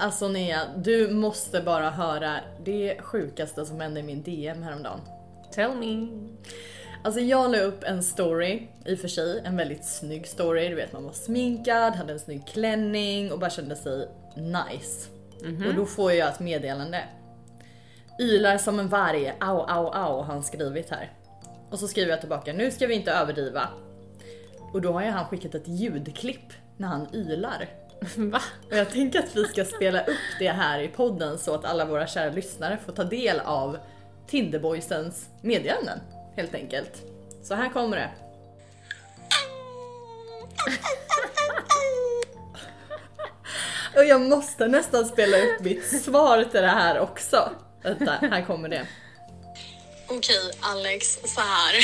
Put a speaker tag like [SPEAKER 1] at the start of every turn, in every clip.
[SPEAKER 1] Alltså Nea, du måste bara höra det sjukaste som hände i min DM häromdagen.
[SPEAKER 2] Tell me.
[SPEAKER 1] Alltså jag la upp en story, i och för sig en väldigt snygg story. Du vet man var sminkad, hade en snygg klänning och bara kände sig nice. Och då får jag ett meddelande. Ylar som en varg, au au au har han skrivit här. Och så skriver jag tillbaka, nu ska vi inte överdriva. Och då har ju han skickat ett ljudklipp när han ylar.
[SPEAKER 2] Va?
[SPEAKER 1] Och jag tänker att vi ska spela upp det här i podden så att alla våra kära lyssnare får ta del av Tinderboysens meddelanden helt enkelt. Så här kommer det. Och jag måste nästan spela upp mitt svar till det här också. Vänta, här kommer det.
[SPEAKER 3] Okej, Alex, så här.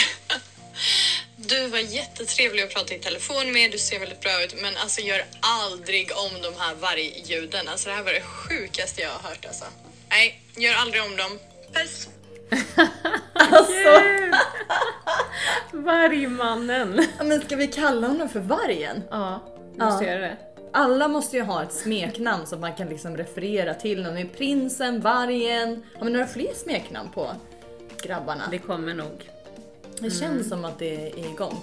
[SPEAKER 3] Du var jättetrevlig att prata i telefon med, du ser väldigt bra ut, men alltså gör aldrig om de här vargljuden. Alltså det här var det sjukaste jag har hört alltså. Nej, gör aldrig om dem. Puss!
[SPEAKER 1] Alltså,
[SPEAKER 2] Vargmannen.
[SPEAKER 1] men ska vi kalla honom för vargen?
[SPEAKER 2] Ja, du
[SPEAKER 1] Ja.
[SPEAKER 2] ser det.
[SPEAKER 1] Alla måste ju ha ett smeknamn som man kan liksom referera till. Någon är prinsen, vargen. Har vi några fler smeknamn på grabbarna?
[SPEAKER 2] Det kommer nog.
[SPEAKER 1] Det känns som att det är igång.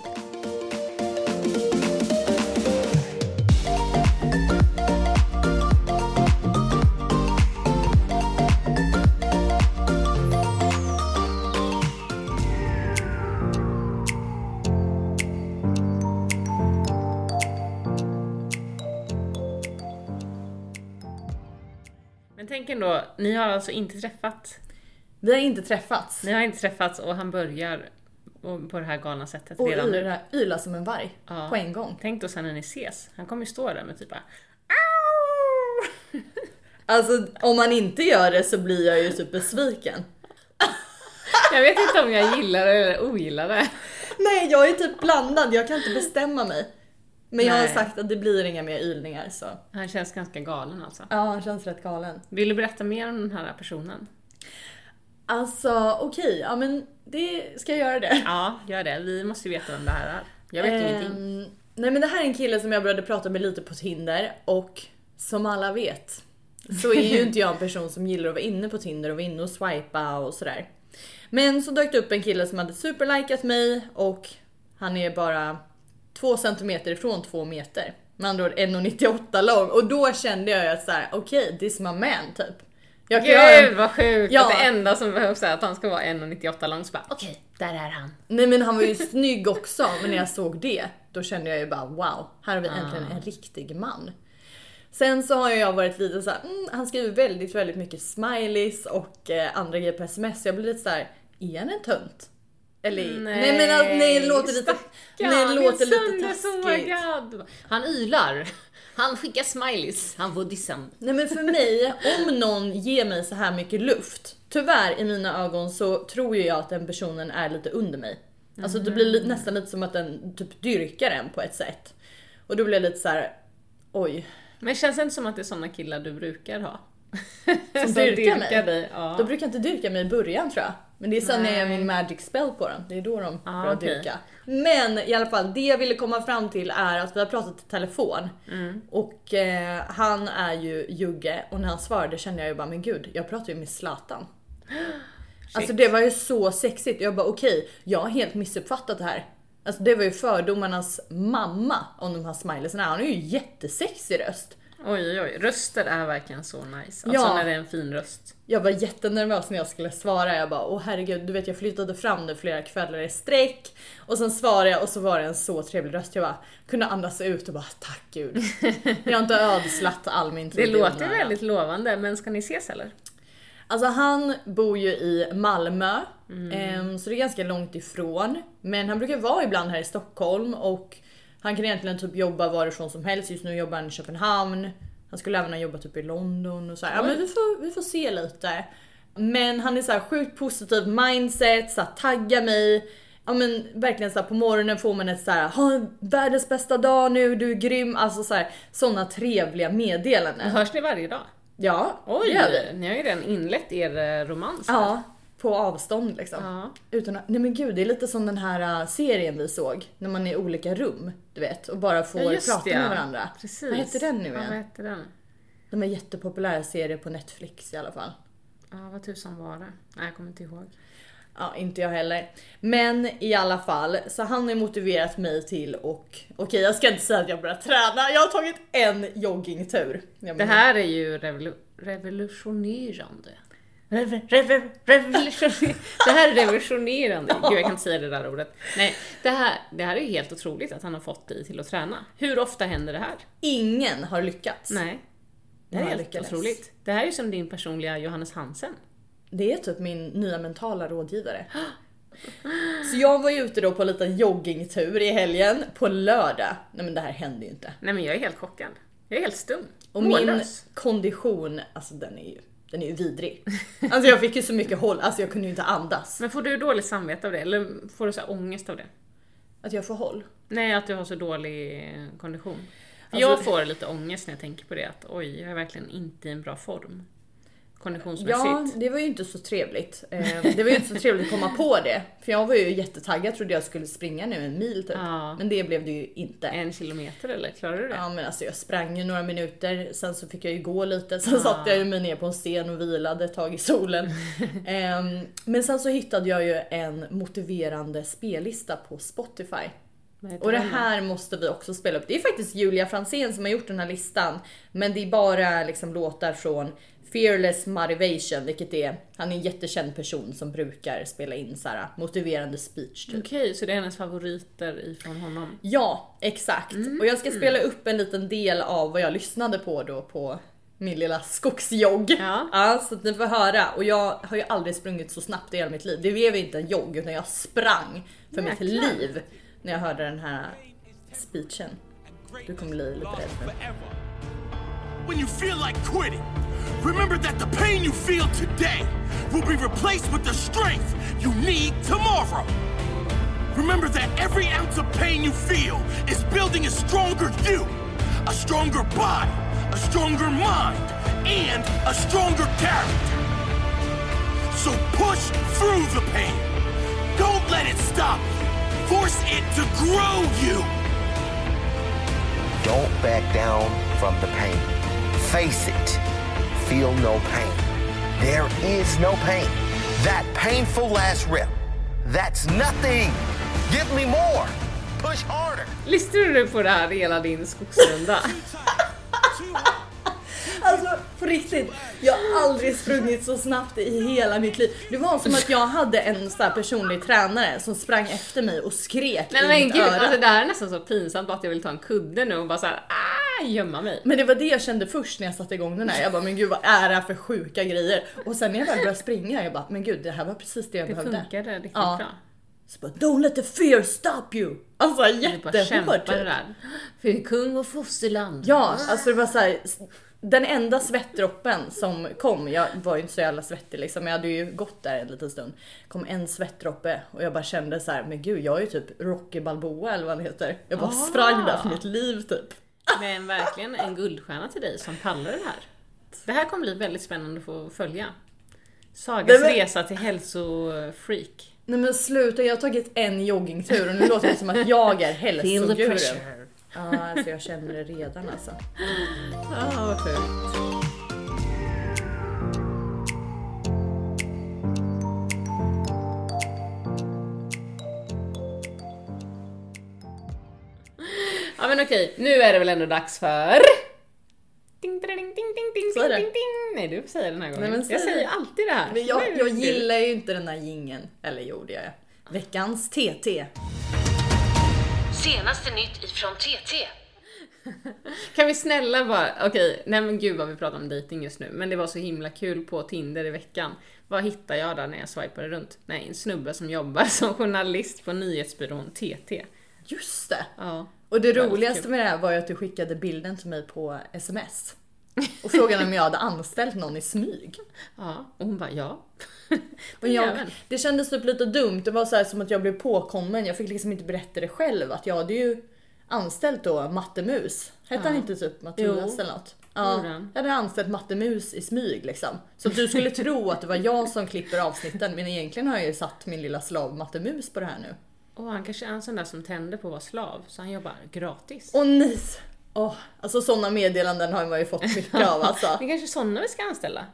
[SPEAKER 2] Men tänk ändå, ni har alltså inte träffat.
[SPEAKER 1] Vi har inte träffats.
[SPEAKER 2] Ni har inte träffats och han börjar på det här galna sättet
[SPEAKER 1] Och
[SPEAKER 2] redan nu.
[SPEAKER 1] yla, som en varg
[SPEAKER 2] Ja.
[SPEAKER 1] på en gång.
[SPEAKER 2] Tänk då sen när ni ses. Han kommer ju stå där med typ bara
[SPEAKER 1] Alltså om man inte gör det så blir jag ju typ besviken.
[SPEAKER 2] Jag vet inte om jag gillar det eller ogillar det.
[SPEAKER 1] Nej jag är typ blandad, jag kan inte bestämma mig. Men jag har
[SPEAKER 2] Nej.
[SPEAKER 1] sagt att det blir inga mer ylningar så.
[SPEAKER 2] Han känns ganska galen alltså.
[SPEAKER 1] Ja han känns rätt galen.
[SPEAKER 2] Vill du berätta mer om den här personen?
[SPEAKER 1] Alltså okej, ja men det ska jag göra det.
[SPEAKER 2] Ja, gör det. Vi måste ju veta vem det här är. Jag vet ingenting.
[SPEAKER 1] Ehm, Nej men det här är en kille som jag började prata med lite på Tinder och som alla vet så är ju inte jag en person som gillar att vara inne på Tinder och vara inne och swipa och sådär. Men så dök det upp en kille som hade superlikat mig och han är bara två centimeter ifrån två meter. Med andra ord 1,98 lång och då kände jag att såhär okej this is my man typ. Jag kan göra
[SPEAKER 2] Gud vad sjukt!
[SPEAKER 1] Ja.
[SPEAKER 2] Att det enda som behövs är att han ska vara 1,98 lång så bara okej, där är han.
[SPEAKER 1] Nej men han var ju snygg också, men när jag såg det, då kände jag ju bara wow, här har vi äntligen
[SPEAKER 2] Ah.
[SPEAKER 1] en riktig man. Sen så har jag varit lite så här, mm, han skriver väldigt, väldigt mycket smileys och eh, andra grejer på sms. Jag blir lite så här, är han en tönt? Eller, nej, men alltså, nej, det låter lite, nej, det låter lite taskigt.
[SPEAKER 2] taskigt. Han ylar. Han skickar smileys. Han får dissen.
[SPEAKER 1] Nej men för mig, om någon ger mig så här mycket luft, tyvärr i mina ögon så tror ju jag att den personen är lite under mig. Alltså det blir li- nästan lite som att den typ dyrkar en på ett sätt. Och då blir jag lite så här: oj.
[SPEAKER 2] Men känns det inte som att det är såna killar du brukar ha?
[SPEAKER 1] Som dyrkar mig?
[SPEAKER 2] dig. Ja.
[SPEAKER 1] De brukar inte dyrka mig i början tror jag. Men det är sen när jag gör min magic spell på dem, det är då de
[SPEAKER 2] Ah,
[SPEAKER 1] börjar
[SPEAKER 2] okej.
[SPEAKER 1] dyrka. Men i alla fall, det jag ville komma fram till är att vi har pratat i telefon.
[SPEAKER 2] Mm.
[SPEAKER 1] Och eh, han är ju jugge och när han svarade kände jag ju bara men gud, jag pratar ju med Zlatan. Alltså det var ju så sexigt. Jag bara okej, jag har helt missuppfattat det här. Alltså det var ju fördomarnas mamma om de här smileyserna. Han har ju jättesexig röst.
[SPEAKER 2] Oj, oj, oj. Röster är verkligen så nice. Alltså
[SPEAKER 1] Ja.
[SPEAKER 2] när det är en fin röst.
[SPEAKER 1] Jag var jättenervös när jag skulle svara. Jag bara åh herregud, du vet jag flyttade fram det flera kvällar i sträck. Och sen svarade jag och så var det en så trevlig röst. Jag bara kunde andas ut och bara tack gud. Jag har inte ödslat all min tid
[SPEAKER 2] Det låter väldigt lovande, men ska ni ses eller?
[SPEAKER 1] Alltså han bor ju i Malmö,
[SPEAKER 2] Mm.
[SPEAKER 1] ehm, så det är ganska långt ifrån. Men han brukar vara ibland här i Stockholm och han kan egentligen typ jobba varifrån som helst. Just nu jobbar han i Köpenhamn. Han skulle även ha jobbat typ i London och så här. Ja men vi får, vi får se lite. Men han är så här sjukt positiv mindset, så här, taggar mig. Ja men verkligen så här, på morgonen får man ett så här, ha världens bästa dag nu, du är grym. Alltså så här, såna trevliga meddelanden.
[SPEAKER 2] Hörs ni varje dag?
[SPEAKER 1] Ja,
[SPEAKER 2] Oj,
[SPEAKER 1] det gör vi.
[SPEAKER 2] ni har ju redan inlett er eh, romans. här.
[SPEAKER 1] Ja, på avstånd liksom.
[SPEAKER 2] Ja.
[SPEAKER 1] Utan att, nej men gud, det är lite som den här uh, serien vi såg. När man är i olika rum, du vet. Och bara får
[SPEAKER 2] Ja,
[SPEAKER 1] prata
[SPEAKER 2] det,
[SPEAKER 1] med varandra.
[SPEAKER 2] Precis.
[SPEAKER 1] Vad heter den nu
[SPEAKER 2] Ja, vad
[SPEAKER 1] igen?
[SPEAKER 2] heter den?
[SPEAKER 1] De är jättepopulära serier på Netflix i alla fall.
[SPEAKER 2] Ja, vad tusan var det? Nej, jag kommer inte ihåg.
[SPEAKER 1] Ja, inte jag heller. Men i alla fall, så han har motiverat mig till och okej jag ska inte säga att jag börjar träna, jag har tagit en joggingtur.
[SPEAKER 2] Det här är ju revolu- revolutionerande. Rev, rev, revolutionerande. Det här är revolutionerande. Gud, jag kan inte säga det där ordet. Nej, det här, det här är ju helt otroligt att han har fått dig till att träna. Hur ofta händer det här?
[SPEAKER 1] Ingen har lyckats.
[SPEAKER 2] Nej. Det här är helt
[SPEAKER 1] lyckades.
[SPEAKER 2] otroligt. Det här är ju som din personliga Johannes Hansen.
[SPEAKER 1] Det är typ min nya mentala rådgivare. Så jag var ju ute då på en liten joggingtur i helgen på lördag. Nej men det här hände ju inte.
[SPEAKER 2] Nej men jag är helt chockad. Jag är helt stum.
[SPEAKER 1] Och min
[SPEAKER 2] Mållös.
[SPEAKER 1] kondition, alltså den är ju, den är ju vidrig. Alltså jag fick ju så mycket håll, alltså jag kunde ju inte andas.
[SPEAKER 2] Men får du dåligt samvete av det? Eller får du så här ångest av det?
[SPEAKER 1] Att jag får håll.
[SPEAKER 2] Nej, att du har så dålig kondition.
[SPEAKER 1] Alltså-
[SPEAKER 2] jag får lite ångest när jag tänker på det. Att oj, jag är verkligen inte i en bra form. Konditionsmässigt.
[SPEAKER 1] Ja, det var ju inte så trevligt. Eh, Det var ju inte så trevligt att komma på det. För jag var ju jättetaggad, trodde jag skulle springa nu en mil typ.
[SPEAKER 2] Ja.
[SPEAKER 1] Men det blev det ju inte.
[SPEAKER 2] En kilometer eller? Klarar du det?
[SPEAKER 1] Ja men alltså jag sprang ju några minuter, sen så fick jag ju gå lite, sen satte jag ju mig ner på en sten och vilade ett tag i solen. Ehm, men sen så hittade jag ju en motiverande spellista på Spotify. Och det här måste vi också spela upp. Det är faktiskt Julia Fransén som har gjort den här listan. Men det är bara liksom låtar från Fearless Motivation, vilket är, han är en jättekänd person som brukar spela in så här motiverande speech typ.
[SPEAKER 2] Okej, så det är hennes favoriter ifrån honom.
[SPEAKER 1] Ja, exakt. Och jag ska spela upp en liten del av vad jag lyssnade på då på min lilla skogsjogg.
[SPEAKER 2] Ja.
[SPEAKER 1] så att ni får höra. Och jag har ju aldrig sprungit så snabbt i hela mitt liv. Det blev inte en jogg utan jag sprang för mitt
[SPEAKER 2] Jäklar.
[SPEAKER 1] liv när jag hörde den här speechen. Du kommer bli lite rädd nu.
[SPEAKER 4] When you feel like quitting, remember that the pain you feel today will be replaced with the strength you need tomorrow. Remember that every ounce of pain you feel is building a stronger you, a stronger body, a stronger mind, and a stronger character. So push through the pain. Don't let it stop. Force it to grow you.
[SPEAKER 5] Don't back down from the pain. Face it. Feel no pain. There is no pain. That painful last rip. That's nothing. Give me more. Push harder.
[SPEAKER 2] Lyssnade du på det här hela din skogsrunda?
[SPEAKER 1] Alltså på riktigt, jag har aldrig sprungit så snabbt i hela mitt liv. Det var som att jag hade en sån här personlig tränare som sprang efter mig och skrek
[SPEAKER 2] Nej
[SPEAKER 1] i
[SPEAKER 2] men
[SPEAKER 1] mitt
[SPEAKER 2] gud,
[SPEAKER 1] öra.
[SPEAKER 2] alltså det här är nästan så pinsamt att jag vill ta en kudde nu och bara såhär ah, gömma mig.
[SPEAKER 1] Men det var det jag kände först när jag satte igång den här. Jag bara, men gud vad är det här för sjuka grejer? Och sen när jag väl började springa, jag bara, men gud det här var precis det jag
[SPEAKER 2] Det
[SPEAKER 1] behövde.
[SPEAKER 2] funkade riktigt
[SPEAKER 1] Ja.
[SPEAKER 2] bra.
[SPEAKER 1] Så bara, don't let the fear stop you! Alltså jättehårt.
[SPEAKER 2] det
[SPEAKER 1] Typ.
[SPEAKER 2] För kung och fosterland.
[SPEAKER 1] Ja, alltså det var så här, den enda svettdroppen som kom, jag var ju inte så jävla svettig liksom, jag hade ju gått där en liten stund. Kom en svettdroppe och jag bara kände så här, men gud jag är ju typ Rocky Balboa eller vad han heter. Jag bara
[SPEAKER 2] Ah.
[SPEAKER 1] sprang där för mitt liv typ.
[SPEAKER 2] Men verkligen en guldstjärna till dig som pallar det här. Det här kommer bli väldigt spännande att få följa. Sagas
[SPEAKER 1] Nej, men-
[SPEAKER 2] resa till hälsofreak.
[SPEAKER 1] Nej men sluta, jag har tagit en joggingtur och nu låter det som att jag är hälsodjuren. Ja, alltså jag känner det redan alltså.
[SPEAKER 2] Ja, vad sjukt. Men okej, nu är det väl ändå dags för... Ding, ding, ding, ding, ding, ding, ding, ding. Nej, du får säga den här gången.
[SPEAKER 1] Nej,
[SPEAKER 2] jag säger
[SPEAKER 1] det.
[SPEAKER 2] alltid det här.
[SPEAKER 1] Men jag, jag gillar ju inte den här jingeln. Eller jo det gör jag. Veckans TT.
[SPEAKER 6] Senaste nytt ifrån TT.
[SPEAKER 2] Kan vi snälla bara, okej, nej men gud vad vi pratar om dating just nu, men det var så himla kul på Tinder i veckan. Vad hittar jag där när jag swipade runt? Nej, en snubbe som jobbar som journalist på nyhetsbyrån TT.
[SPEAKER 1] Just det!
[SPEAKER 2] Ja.
[SPEAKER 1] Och det roligaste med det här var ju att du skickade bilden till mig på sms. Och frågade om jag hade anställt någon i smyg.
[SPEAKER 2] Ja, och hon bara ja.
[SPEAKER 1] Och jag, det kändes typ lite dumt, det var så här som att jag blev påkommen. Jag fick liksom inte berätta det själv. Att jag hade ju anställt då Mattemus. Hette han inte typ Mattias
[SPEAKER 2] Jo.
[SPEAKER 1] eller något? Ja,
[SPEAKER 2] Gjorde han.
[SPEAKER 1] jag hade anställt Mattemus i smyg liksom. Så du skulle tro att det var jag som klipper avsnitten. Men egentligen har jag ju satt min lilla slav Mattemus på det här nu.
[SPEAKER 2] Och han kanske är en sån där som tänder på att vara slav, så han jobbar gratis.
[SPEAKER 1] Och nej! Åh, alltså sådana meddelanden har man ju fått mycket av alltså.
[SPEAKER 2] Det är kanske sådana vi ska anställa.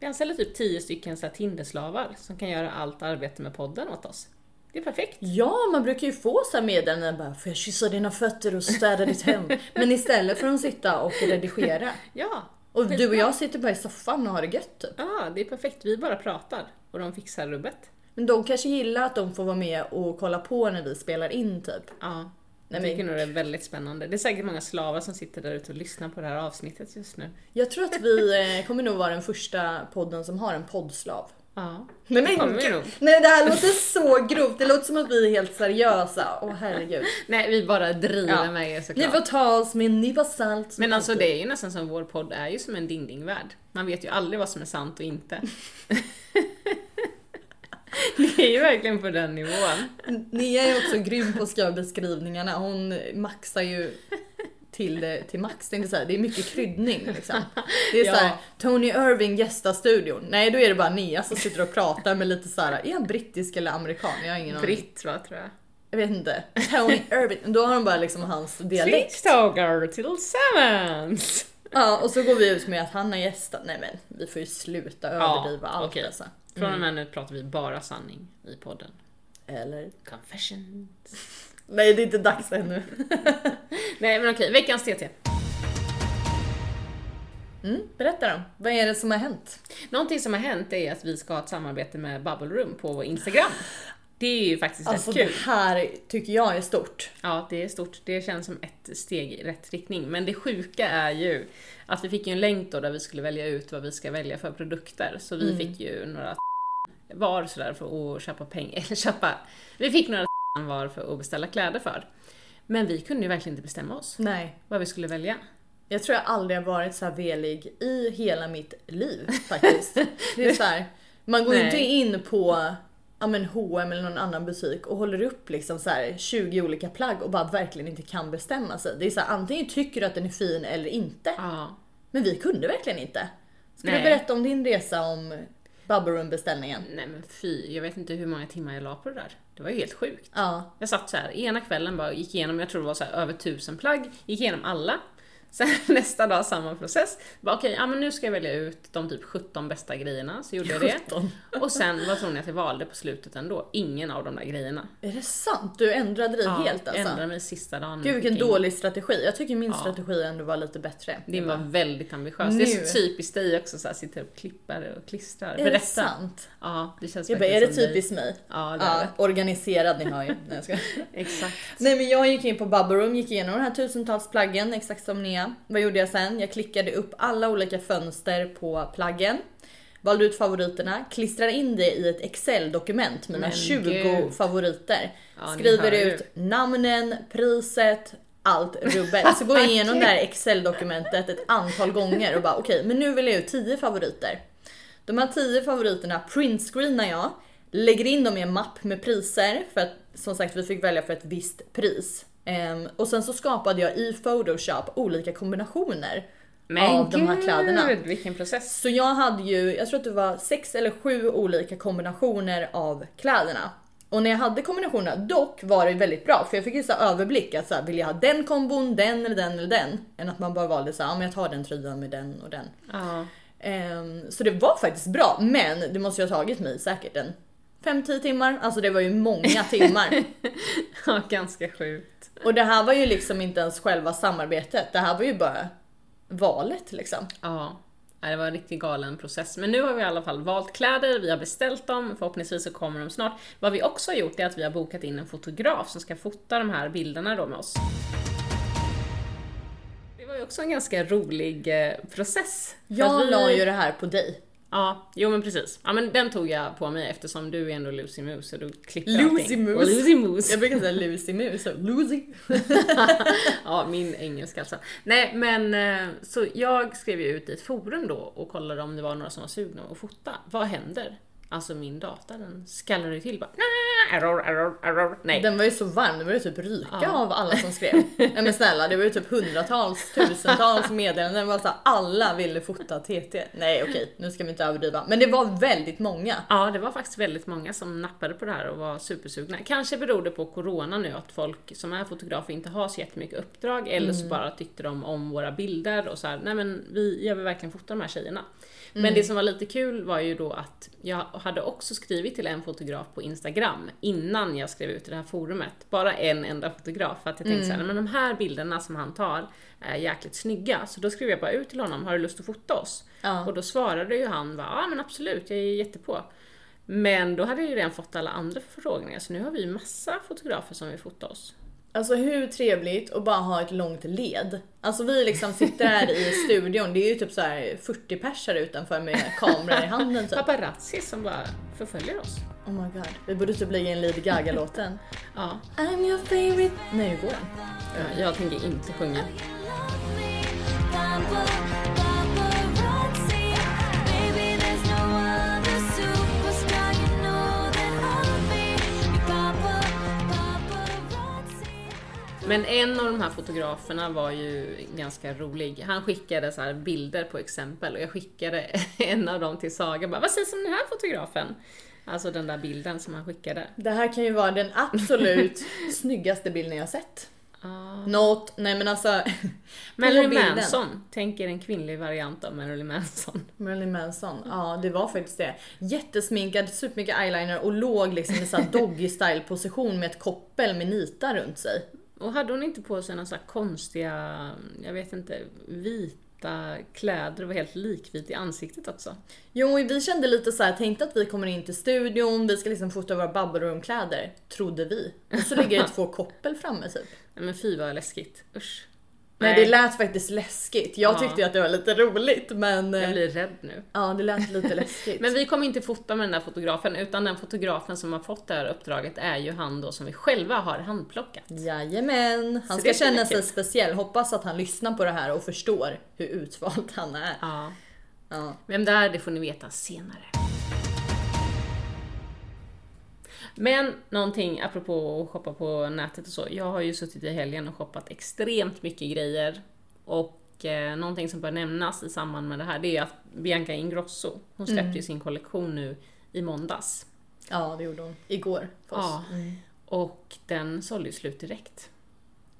[SPEAKER 2] Vi anställer typ 10 stycken så Tinderslavar som kan göra allt arbete med podden åt oss. Det är perfekt.
[SPEAKER 1] Ja, man brukar ju få så här meddelanden bara Får jag kyssa dina fötter och städa ditt hem? Men istället för att sitta och redigera.
[SPEAKER 2] Ja.
[SPEAKER 1] Och du och jag sitter bara i soffan och har det gött typ.
[SPEAKER 2] Ja, det är perfekt. Vi bara pratar och de fixar rubbet.
[SPEAKER 1] Men de kanske gillar att de får vara med och kolla på när vi spelar in typ.
[SPEAKER 2] Ja. Jag tycker nog det är väldigt spännande. Det är säkert många slavar som sitter där ute och lyssnar på det här avsnittet just nu.
[SPEAKER 1] Jag tror att vi eh, kommer nog vara den första podden som har en poddslav.
[SPEAKER 2] Ja.
[SPEAKER 1] Nej,
[SPEAKER 2] Det kommer vi nog.
[SPEAKER 1] nej det här låter så grovt, det låter som att vi är helt seriösa. Åh herregud.
[SPEAKER 2] Nej, vi bara driver
[SPEAKER 1] Ja.
[SPEAKER 2] med er
[SPEAKER 1] Ni
[SPEAKER 2] såklart.
[SPEAKER 1] får ta oss med en nypa salt.
[SPEAKER 2] Men alltså det är ju nästan som vår podd är ju som en ding-ding-värld. Man vet ju aldrig vad som är sant och inte. det är ju verkligen på den nivån.
[SPEAKER 1] Nia är också grym på att skriva beskrivningarna. Hon maxar ju till, det- till max. Det är, så här, det är mycket kryddning liksom. Det är
[SPEAKER 2] Ja.
[SPEAKER 1] så här, Tony Irving gästar studion. Nej då är det bara Nia som sitter och pratar med lite så här. är han brittisk eller amerikan? Jag har ingen aning.
[SPEAKER 2] Britt va, tror jag.
[SPEAKER 1] Jag vet inte. Tony Irving. Då har de bara liksom hans dialekt.
[SPEAKER 2] Sweetstoger till Sevens!
[SPEAKER 1] Ja och så går vi ut med att han har gästat. Nej men vi får ju sluta överdriva allt
[SPEAKER 2] okej.
[SPEAKER 1] alltså.
[SPEAKER 2] Från och med nu pratar vi bara sanning i podden.
[SPEAKER 1] Eller?
[SPEAKER 2] Confession.
[SPEAKER 1] Nej det är inte dags ännu.
[SPEAKER 2] Nej men okej, veckans TT.
[SPEAKER 1] Mm, berätta då. Vad är det som har hänt?
[SPEAKER 2] Någonting som har hänt är att vi ska ha ett samarbete med Bubble Room på vår Instagram. Det är ju faktiskt
[SPEAKER 1] Alltså
[SPEAKER 2] rätt
[SPEAKER 1] det
[SPEAKER 2] kul.
[SPEAKER 1] här tycker jag är stort.
[SPEAKER 2] Ja, det är stort. Det känns som ett steg i rätt riktning. Men det sjuka är ju att vi fick ju en länk då där vi skulle välja ut vad vi ska välja för produkter. Så vi fick ju några var sådär för att köpa pengar, eller köpa... Vi fick några var för att beställa kläder för. Men vi kunde ju verkligen inte bestämma oss
[SPEAKER 1] Nej.
[SPEAKER 2] vad vi skulle välja.
[SPEAKER 1] Jag tror jag aldrig har varit så här velig i hela mitt liv faktiskt. Det är så här, man går ju inte in på ja, men H&M eller någon annan butik och håller upp liksom så här 20 olika plagg och bara verkligen inte kan bestämma sig. Det är så här, antingen tycker du att den är fin eller inte.
[SPEAKER 2] Ja.
[SPEAKER 1] Men vi kunde verkligen inte. Ska
[SPEAKER 2] Nej.
[SPEAKER 1] du berätta om din resa om Bubble Room beställningen?
[SPEAKER 2] Nej men fy, jag vet inte hur många timmar jag la på det där. Det var ju helt sjukt.
[SPEAKER 1] Ja.
[SPEAKER 2] Jag satt så här ena kvällen bara gick igenom, jag tror det var så här över tusen plagg, gick igenom alla. Sen nästa dag samma process. Okej, ja men nu ska jag välja ut de typ 17 bästa grejerna, så gjorde jag det.
[SPEAKER 1] 17.
[SPEAKER 2] Och sen, vad tror ni att jag valde på slutet ändå? Ingen av de där grejerna.
[SPEAKER 1] Är det sant? Du ändrade dig helt alltså?
[SPEAKER 2] ändrade mig sista dagen.
[SPEAKER 1] Gud vilken dålig strategi. Jag tycker min strategi ändå var lite bättre.
[SPEAKER 2] Din var väldigt ambitiös.
[SPEAKER 1] Nu.
[SPEAKER 2] Det är så typiskt dig också, så här, sitter och klippar och klistrar.
[SPEAKER 1] Är det sant?
[SPEAKER 2] Ja, det känns
[SPEAKER 1] Jag bara, är det typiskt mig?
[SPEAKER 2] Ja, det är
[SPEAKER 1] Ja,
[SPEAKER 2] det.
[SPEAKER 1] organiserad ni har ju. Nej, jag skojar.
[SPEAKER 2] Exakt.
[SPEAKER 1] Nej men jag gick in på Bubble Room, gick igenom de här tusentals plaggen exakt som Nia. Vad gjorde jag sen? Jag klickade upp alla olika fönster på plaggen. Valde ut favoriterna, klistrade in det i ett Excel-dokument, mina
[SPEAKER 2] Men
[SPEAKER 1] 20
[SPEAKER 2] gud.
[SPEAKER 1] favoriter.
[SPEAKER 2] Ja,
[SPEAKER 1] Skriver ut namnen, priset, allt rubbet. Så går jag igenom det här Excel-dokumentet ett antal gånger och bara okej, men nu vill jag ut 10 favoriter. De här 10 favoriterna printscreenar jag, lägger in dem i en mapp med priser för att som sagt vi fick välja för ett visst pris. Ehm, och sen så skapade jag i Photoshop olika kombinationer av de här kläderna.
[SPEAKER 2] gud, vilken process.
[SPEAKER 1] Så jag hade ju, jag tror att det var sex eller sju olika kombinationer av kläderna. Och när jag hade kombinationerna, dock var det väldigt bra för jag fick ju så överblick att så här, vill jag ha den kombon, den eller den eller den? Än att man bara valde så här, ja men jag tar den tröjan med den och den.
[SPEAKER 2] Ja.
[SPEAKER 1] Ehm, så det var faktiskt bra, men det måste ju ha tagit mig säkert en 5-10 timmar. Alltså det var ju många timmar.
[SPEAKER 2] ja, ganska sjukt.
[SPEAKER 1] Och det här var ju liksom inte ens själva samarbetet. Det här var ju bara valet liksom.
[SPEAKER 2] Ja, det var en riktigt galen process. Men nu har vi i alla fall valt kläder, vi har beställt dem, förhoppningsvis så kommer de snart. Vad vi också har gjort är att vi har bokat in en fotograf som ska fota de här bilderna då med oss. Det var ju också en ganska rolig eh, process.
[SPEAKER 1] Jag
[SPEAKER 2] vi-
[SPEAKER 1] la ju det här på dig.
[SPEAKER 2] Ja, jo men precis. Ja men den tog jag på mig eftersom du är ändå Lucy Moose och du klipper
[SPEAKER 1] Lucy. Moose.
[SPEAKER 2] Lucy Moose.
[SPEAKER 1] Jag brukar säga Lucy Mus, så Lucy.
[SPEAKER 2] Ja, min engelska alltså. Nej, men eh, så jag skrev ju ut i ett forum då och kollade om det var några som var sugna att fota. Vad händer? Alltså min data den skallrade ju till bara "Nah, error, error, error. Nej.
[SPEAKER 1] Den var ju så varm, den var ju typ ryka
[SPEAKER 2] Ja.
[SPEAKER 1] av alla som skrev. Nej men snälla, det var ju typ hundratals, tusentals meddelanden. Det var så här, alla ville fota TT. Nej okej, nu ska vi inte överdriva. Men det var väldigt många.
[SPEAKER 2] Ja, det var faktiskt väldigt många som nappade på det här och var supersugna. Kanske beror det på corona nu, att folk som är fotografer inte har så jättemycket uppdrag, eller så bara tyckte de om våra bilder och så här, nej men vi, jag vill verkligen fota de här tjejerna. Men det som var lite kul var ju då att jag hade också skrivit till en fotograf på Instagram innan jag skrev ut i det här forumet. Bara en enda fotograf. För att jag tänkte så här, men de här bilderna som han tar är jäkligt snygga. Så då skrev jag bara ut till honom, har du lust att fota oss?
[SPEAKER 1] Ja.
[SPEAKER 2] Och då svarade ju han ja men absolut, jag är jättepå. Men då hade jag ju redan fått alla andra förfrågningar, så nu har vi massa fotografer som vill fota oss.
[SPEAKER 1] Alltså hur trevligt att bara ha ett långt led. Alltså vi liksom sitter här i studion, det är ju typ så här 40 pers här utanför med kameror i handen typ.
[SPEAKER 2] Paparazzi som bara förföljer oss.
[SPEAKER 1] Oh my god, vi borde typ lägga in Lady Gaga-låten.
[SPEAKER 2] Ja,
[SPEAKER 1] I'm your favorite... Nej, hur går den?
[SPEAKER 2] jag, jag tänker inte sjunga. Men en av de här fotograferna var ju ganska rolig. Han skickade så bilder på exempel och jag skickade en av dem till Saga. Bara, Vad sägs om den här fotografen? Alltså den där bilden som han skickade.
[SPEAKER 1] Det här kan ju vara den absolut snyggaste bilden jag sett.
[SPEAKER 2] Ah.
[SPEAKER 1] Något, nej men alltså.
[SPEAKER 2] Marilyn Manson. Tänk er en kvinnlig variant av Marilyn Manson.
[SPEAKER 1] Marilyn Manson, ja det var faktiskt det. Jättesminkad, supermycket eyeliner och låg liksom i så här doggy style position med ett koppel med nitar runt sig.
[SPEAKER 2] Och hade hon inte på sig några så här konstiga, jag vet inte, vita kläder och var helt likvit i ansiktet också?
[SPEAKER 1] Jo, vi kände lite så här, tänkte att vi kommer in till studion, vi ska liksom fota våra bubble room kläder, trodde vi. Och så ligger det två koppel framme typ.
[SPEAKER 2] Nej men fy vad läskigt, usch.
[SPEAKER 1] Nej, det lät faktiskt läskigt. Jag
[SPEAKER 2] Ja.
[SPEAKER 1] tyckte ju att det var lite roligt men...
[SPEAKER 2] Jag
[SPEAKER 1] eh,
[SPEAKER 2] blir rädd nu.
[SPEAKER 1] Ja, det lät lite läskigt.
[SPEAKER 2] Men vi kommer inte fota med den där fotografen, utan den fotografen som har fått det här uppdraget är ju han då som vi själva har handplockat.
[SPEAKER 1] Jajamän, han
[SPEAKER 2] Så
[SPEAKER 1] ska känna sig speciell. Hoppas att han lyssnar på det här och förstår hur utvald han är.
[SPEAKER 2] Ja.
[SPEAKER 1] Ja.
[SPEAKER 2] Vem det är, det får ni veta senare. Men någonting apropå att shoppa på nätet och så. Jag har ju suttit i helgen och shoppat extremt mycket grejer. Och eh, någonting som bör nämnas i samband med det här, det är att Bianca Ingrosso, hon släppte ju sin kollektion nu i måndags.
[SPEAKER 1] ja, det gjorde hon. Igår. för oss.
[SPEAKER 2] Ja. Och den sålde ju slut direkt.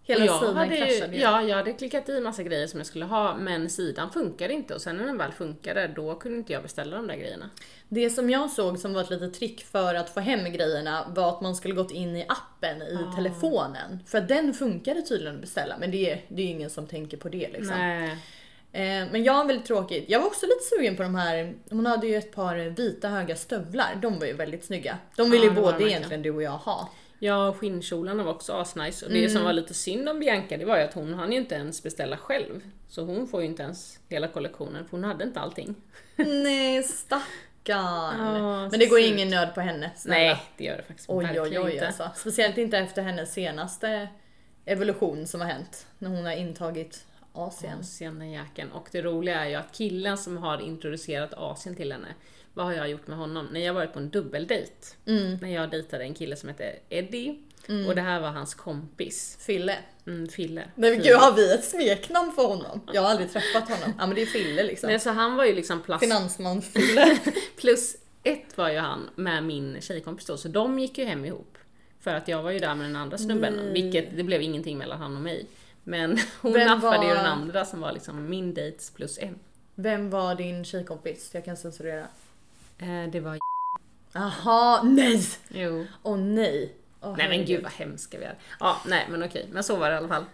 [SPEAKER 1] Hela
[SPEAKER 2] jag
[SPEAKER 1] sidan
[SPEAKER 2] hade ju,
[SPEAKER 1] kraschade ju.
[SPEAKER 2] Ja, jag hade klickat i massa grejer som jag skulle ha, men sidan funkade inte och sen när den väl funkade, då kunde inte jag beställa de där grejerna.
[SPEAKER 1] Det som jag såg som var ett litet trick för att få hem grejerna var att man skulle gått in i appen i
[SPEAKER 2] Ah.
[SPEAKER 1] telefonen. För att den funkade tydligen att beställa men det är, det är ingen som tänker på det liksom.
[SPEAKER 2] Nej.
[SPEAKER 1] Eh, men jag var väldigt tråkigt. Jag var också lite sugen på de här, hon hade ju ett par vita höga stövlar. De var ju väldigt snygga. De ville ju
[SPEAKER 2] de
[SPEAKER 1] både egentligen du och jag ha.
[SPEAKER 2] Ja, skinnkjolarna var också asnice. Och det
[SPEAKER 1] Mm.
[SPEAKER 2] som var lite synd om Bianca, det var ju att hon hann ju inte ens beställa själv. Så hon får ju inte ens hela kollektionen, för hon hade inte allting.
[SPEAKER 1] Nej stackarn.
[SPEAKER 2] Ja,
[SPEAKER 1] men det går
[SPEAKER 2] surt.
[SPEAKER 1] ingen nöd på henne. snälla.
[SPEAKER 2] Nej, det gör det faktiskt
[SPEAKER 1] Oj oj oj
[SPEAKER 2] inte.
[SPEAKER 1] alltså. Speciellt inte efter hennes senaste evolution som har hänt. När hon har intagit Asien.
[SPEAKER 2] Asienjäkeln. Och det roliga är ju att killen som har introducerat Asien till henne, vad har jag gjort med honom? När jag varit på en dubbeldejt,
[SPEAKER 1] Mm.
[SPEAKER 2] när jag dejtade en kille som hette Eddie, och det här var hans kompis,
[SPEAKER 1] Fille.
[SPEAKER 2] mm, Fille.
[SPEAKER 1] Nej men gud har vi ett smeknamn för honom? Jag har aldrig träffat honom. Ja men det är Fille liksom.
[SPEAKER 2] Men så han var ju liksom plast...
[SPEAKER 1] Finansman Fille.
[SPEAKER 2] Plus ett var ju han med min tjejkompis då, så de gick ju hem ihop. För att jag var ju där med den andra snubben, vilket det blev ingenting mellan han och mig. Men hon
[SPEAKER 1] Vem
[SPEAKER 2] nappade ju
[SPEAKER 1] var-
[SPEAKER 2] den andra som var liksom min dates plus en.
[SPEAKER 1] Vem var din tjejkompis? Jag kan censurera.
[SPEAKER 2] Eh, det var
[SPEAKER 1] Aha, nej!
[SPEAKER 2] Jo.
[SPEAKER 1] Åh nej. Åh,
[SPEAKER 2] Nej men gud vad hemska vi är. Ja, nej men okej, men så var det i alla fall.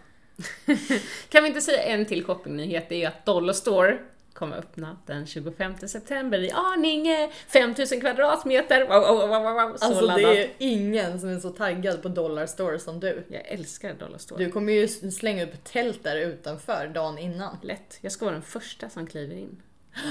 [SPEAKER 2] kan vi inte säga en till shoppingnyhet? Det är ju att Dollar Store kommer öppna den 25 september i Arninge. 5000 kvadratmeter. Wow, wow, wow, wow. Så
[SPEAKER 1] Alltså det är ingen som är så taggad på Dollar Store som du.
[SPEAKER 2] Jag älskar Dollar Store.
[SPEAKER 1] Du kommer ju slänga upp tält där utanför dagen innan.
[SPEAKER 2] Lätt. Jag ska vara den första som kliver in.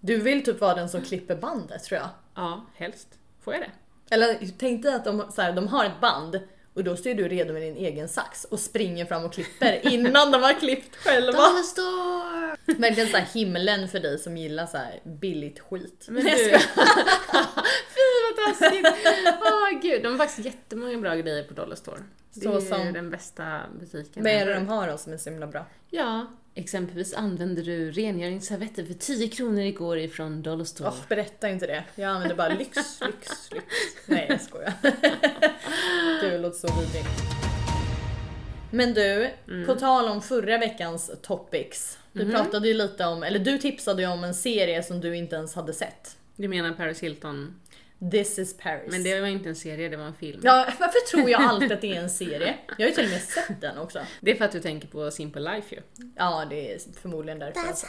[SPEAKER 1] Du vill typ vara den som klipper bandet tror jag.
[SPEAKER 2] Ja, helst. Får jag det?
[SPEAKER 1] Eller tänk dig att de, så här, de har ett band Och då står du redo med din egen sax och springer fram och klipper innan de har klippt själva.
[SPEAKER 2] Dollar store!
[SPEAKER 1] Verkligen såhär himlen för dig som gillar så här billigt skit.
[SPEAKER 2] Men du... Fy vad taskigt! Gud, de har faktiskt jättemånga bra grejer på Dollar Store. Det
[SPEAKER 1] Så
[SPEAKER 2] är
[SPEAKER 1] som-
[SPEAKER 2] den bästa butiken.
[SPEAKER 1] Vad är det de har då som är så himla bra?
[SPEAKER 2] Ja, exempelvis använder du rengöringsservetter för 10 kronor igår ifrån Dollar Store.
[SPEAKER 1] Oh, berätta inte det. Jag använder bara lyx, lyx, lyx. Nej jag skojar. Du låter så vidrig. Men du, på tal om förra veckans topics. Vi pratade ju lite om, eller du tipsade ju om en serie som du inte ens hade sett.
[SPEAKER 2] Du menar Paris Hilton?
[SPEAKER 1] This is Paris.
[SPEAKER 2] Men det var inte en serie, det var en film.
[SPEAKER 1] Ja, varför tror jag alltid att det är en serie? Jag har ju till och med sett den också.
[SPEAKER 2] Det är för att du tänker på Simple Life ju.
[SPEAKER 1] Ja, det är förmodligen därför. Alltså.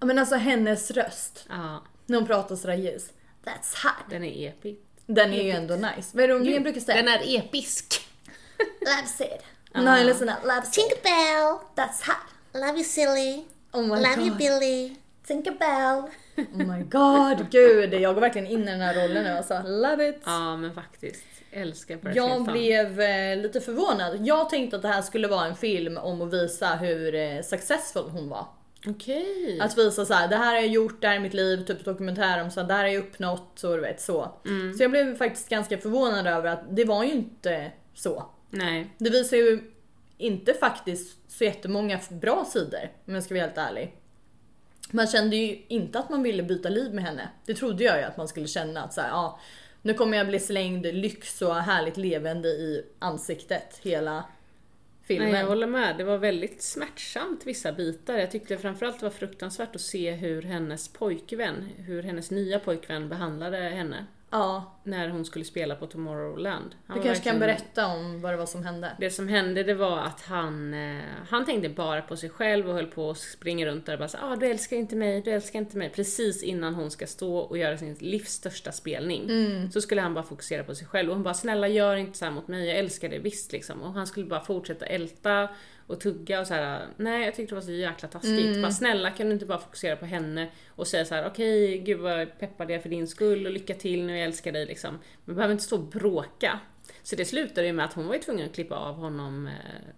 [SPEAKER 1] Ja, men alltså hennes röst,
[SPEAKER 2] Ja,
[SPEAKER 1] när hon pratar sådär ljus. That's hot.
[SPEAKER 2] den är episk.
[SPEAKER 1] Den är ju ändå nice. Vad är det hon brukar säga?
[SPEAKER 2] Den är episk!
[SPEAKER 1] Loves it. No, listen up. Loves it.
[SPEAKER 6] Tinkerbell,
[SPEAKER 1] That's hot.
[SPEAKER 6] love you silly,
[SPEAKER 1] Oh my
[SPEAKER 6] love you
[SPEAKER 1] god.
[SPEAKER 6] Billy.
[SPEAKER 1] Tinkerbell. Oh my god, gud. Jag går verkligen in i den här rollen nu alltså. Love it.
[SPEAKER 2] Ja, men faktiskt. Älskar Paris
[SPEAKER 1] Jag
[SPEAKER 2] Hilton.
[SPEAKER 1] blev eh, lite förvånad. Jag tänkte att det här skulle vara en film om att visa hur eh, successful hon var.
[SPEAKER 2] Okej.
[SPEAKER 1] Att visa så här, det här har jag gjort, det här är mitt liv, typ dokumentär om så här, det här har jag uppnått, så du vet så. Så jag blev faktiskt ganska förvånad över att det var ju inte så.
[SPEAKER 2] Nej.
[SPEAKER 1] Det visar ju inte faktiskt så jättemånga bra sidor om jag ska vara helt ärlig. Man kände ju inte att man ville byta liv med henne. Det trodde jag ju att man skulle känna att så här, ja, nu kommer jag bli slängd lyx och härligt levande i ansiktet hela filmen.
[SPEAKER 2] Nej, jag håller med. Det var väldigt smärtsamt vissa bitar. Jag tyckte framförallt det var fruktansvärt att se hur hennes pojkvän, hur hennes nya pojkvän behandlade henne
[SPEAKER 1] Ja,
[SPEAKER 2] när hon skulle spela på Tomorrowland. Han
[SPEAKER 1] du kanske kan
[SPEAKER 2] verkligen-
[SPEAKER 1] berätta om vad det var som hände.
[SPEAKER 2] Det som hände det var att han, eh, han tänkte bara på sig själv och höll på att springa runt där och bara så, ah, du älskar inte mig, du älskar inte mig. Precis innan hon ska stå och göra sin livs största spelning. Så skulle han bara fokusera på sig själv och hon bara, snälla gör inte så mot mig, jag älskar dig visst liksom. Och han skulle bara fortsätta älta och tugga och så här. nej jag tyckte det var så jäkla taskigt. Bara snälla kan du inte bara fokusera på henne och säga så här: okej gud vad peppad jag är för din skull och lycka till nu, jag älskar dig liksom. Man behöver inte stå och bråka. Så det slutade ju med att hon var ju tvungen att klippa av honom eh,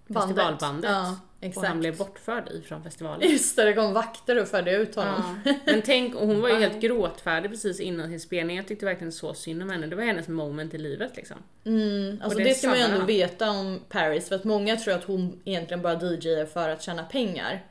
[SPEAKER 1] Bandet.
[SPEAKER 2] festivalbandet.
[SPEAKER 1] Ja,
[SPEAKER 2] och han blev bortförd ifrån festivalen.
[SPEAKER 1] Just det, det kom vakter och förde ut honom.
[SPEAKER 2] Ja. Men tänk, och hon var ju helt gråtfärdig precis innan sin spelning. Jag tyckte verkligen så synd om henne. Det var hennes moment i livet liksom.
[SPEAKER 1] Alltså
[SPEAKER 2] Och
[SPEAKER 1] det,
[SPEAKER 2] det
[SPEAKER 1] ska man ju ändå veta om Paris för att många tror att hon egentligen bara DJar för att tjäna pengar.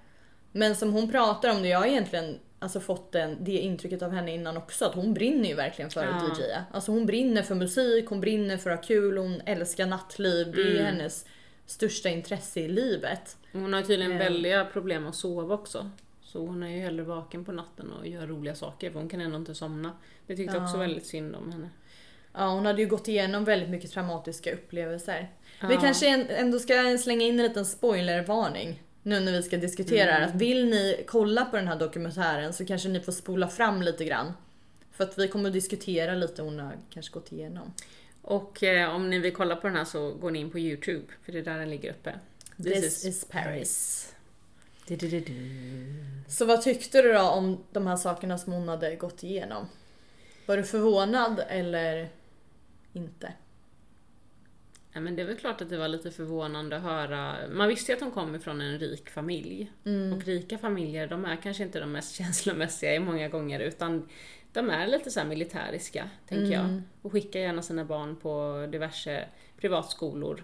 [SPEAKER 1] Men som hon pratar om det, jag egentligen alltså fått den, det intrycket av henne innan också att hon brinner ju verkligen för att
[SPEAKER 2] Ja.
[SPEAKER 1] DJa. Alltså hon brinner för musik, hon brinner för att ha kul, hon älskar nattliv. Det
[SPEAKER 2] Mm.
[SPEAKER 1] är hennes största intresse i livet.
[SPEAKER 2] Hon har tydligen
[SPEAKER 1] Eh.
[SPEAKER 2] väldiga problem att sova också. Så hon är ju hellre vaken på natten och gör roliga saker för hon kan ändå inte somna. Det tyckte jag också väldigt synd om henne.
[SPEAKER 1] Ja, hon hade ju gått igenom väldigt mycket traumatiska upplevelser. Vi
[SPEAKER 2] Ja.
[SPEAKER 1] kanske en- ändå ska slänga in en liten spoilervarning nu när vi ska diskutera.
[SPEAKER 2] Mm.
[SPEAKER 1] Att vill ni kolla på den här dokumentären så kanske ni får spola fram lite grann. För att vi kommer att diskutera lite hon har kanske gått igenom.
[SPEAKER 2] Och eh, om ni vill kolla på den här så går ni in på Youtube, för det är där den ligger uppe.
[SPEAKER 1] This, is, Paris.
[SPEAKER 2] Du-du-du-du.
[SPEAKER 1] Så vad tyckte du då om de här sakerna som hon hade gått igenom? Var du förvånad eller inte?
[SPEAKER 2] Ja, men det är väl klart att det var lite förvånande att höra. Man visste ju att hon kom ifrån en rik familj. Och rika familjer, de är kanske inte de mest känslomässiga i många gånger utan de är lite så militäriska, tänker jag. Och skickar gärna sina barn på diverse privatskolor.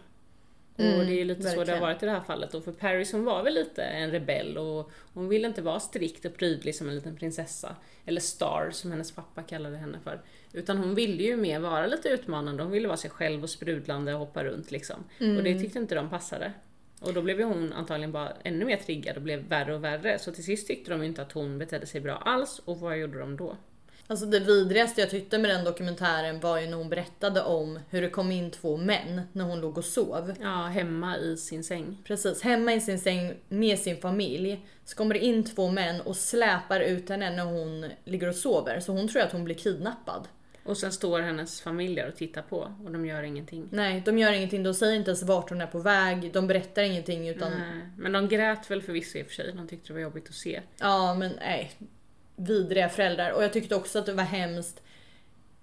[SPEAKER 2] Och det är ju lite så det har
[SPEAKER 1] verkligen.
[SPEAKER 2] varit i det här fallet. Och för Paris hon var väl lite en rebell och hon ville inte vara strikt och prydlig som en liten prinsessa. Eller star som hennes pappa kallade henne för. Utan hon ville ju mer vara lite utmanande. Hon ville vara sig själv och sprudlande och hoppa runt liksom. Och det tyckte inte de passade. Och då blev ju hon antagligen bara ännu mer triggad och blev värre och värre. Så till sist tyckte de inte att hon betedde sig bra alls. Och vad gjorde de då?
[SPEAKER 1] Alltså det vidrigaste jag tyckte med den dokumentären var ju när hon berättade om hur det kom in två män när hon låg och sov.
[SPEAKER 2] Ja, hemma i sin säng.
[SPEAKER 1] Precis, hemma i sin säng med sin familj. Så kommer det in två män och släpar ut henne när hon ligger och sover. Så hon tror att hon blir kidnappad.
[SPEAKER 2] Och sen står hennes familj där och tittar på och de gör ingenting.
[SPEAKER 1] Nej, de gör ingenting. De säger inte ens vart hon är på väg. De berättar ingenting utan
[SPEAKER 2] Nej, Men de grät väl förvisso i och för sig. De tyckte det var jobbigt att se.
[SPEAKER 1] ja, men nej. Vidriga föräldrar. Och jag tyckte också att det var hemskt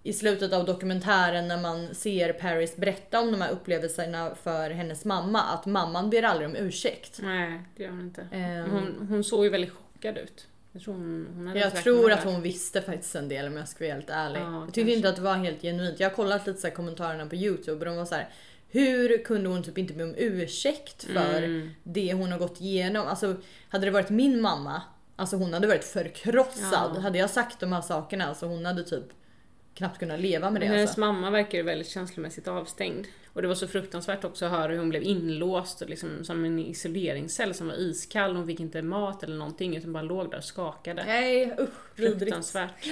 [SPEAKER 1] i slutet av dokumentären när man ser Paris berätta om de här upplevelserna för hennes mamma att mamman ber aldrig om ursäkt.
[SPEAKER 2] Nej, det gör hon inte.
[SPEAKER 1] Ehm.
[SPEAKER 2] Hon, hon såg ju väldigt chockad ut. Jag tror hon,
[SPEAKER 1] Jag tror att hon visste faktiskt en del om jag ska vara helt ärlig.
[SPEAKER 2] Ja,
[SPEAKER 1] jag tyckte
[SPEAKER 2] kanske.
[SPEAKER 1] inte att det var helt genuint. Jag har kollat lite så här kommentarerna på youtube och de var så här. Hur kunde hon typ inte be om ursäkt för
[SPEAKER 2] Mm.
[SPEAKER 1] det hon har gått igenom? Alltså hade det varit min mamma, alltså hon hade varit förkrossad.
[SPEAKER 2] Ja.
[SPEAKER 1] Hade jag sagt de här sakerna, alltså hon hade typ knappt kunnat leva med det.
[SPEAKER 2] Men hennes
[SPEAKER 1] Alltså.
[SPEAKER 2] mamma verkar ju väldigt känslomässigt avstängd. Och det var så fruktansvärt också att höra hur hon blev inlåst liksom som en isoleringscell som var iskall. Hon fick inte mat eller någonting utan bara låg där och skakade.
[SPEAKER 1] Nej usch.
[SPEAKER 2] Fruktansvärt.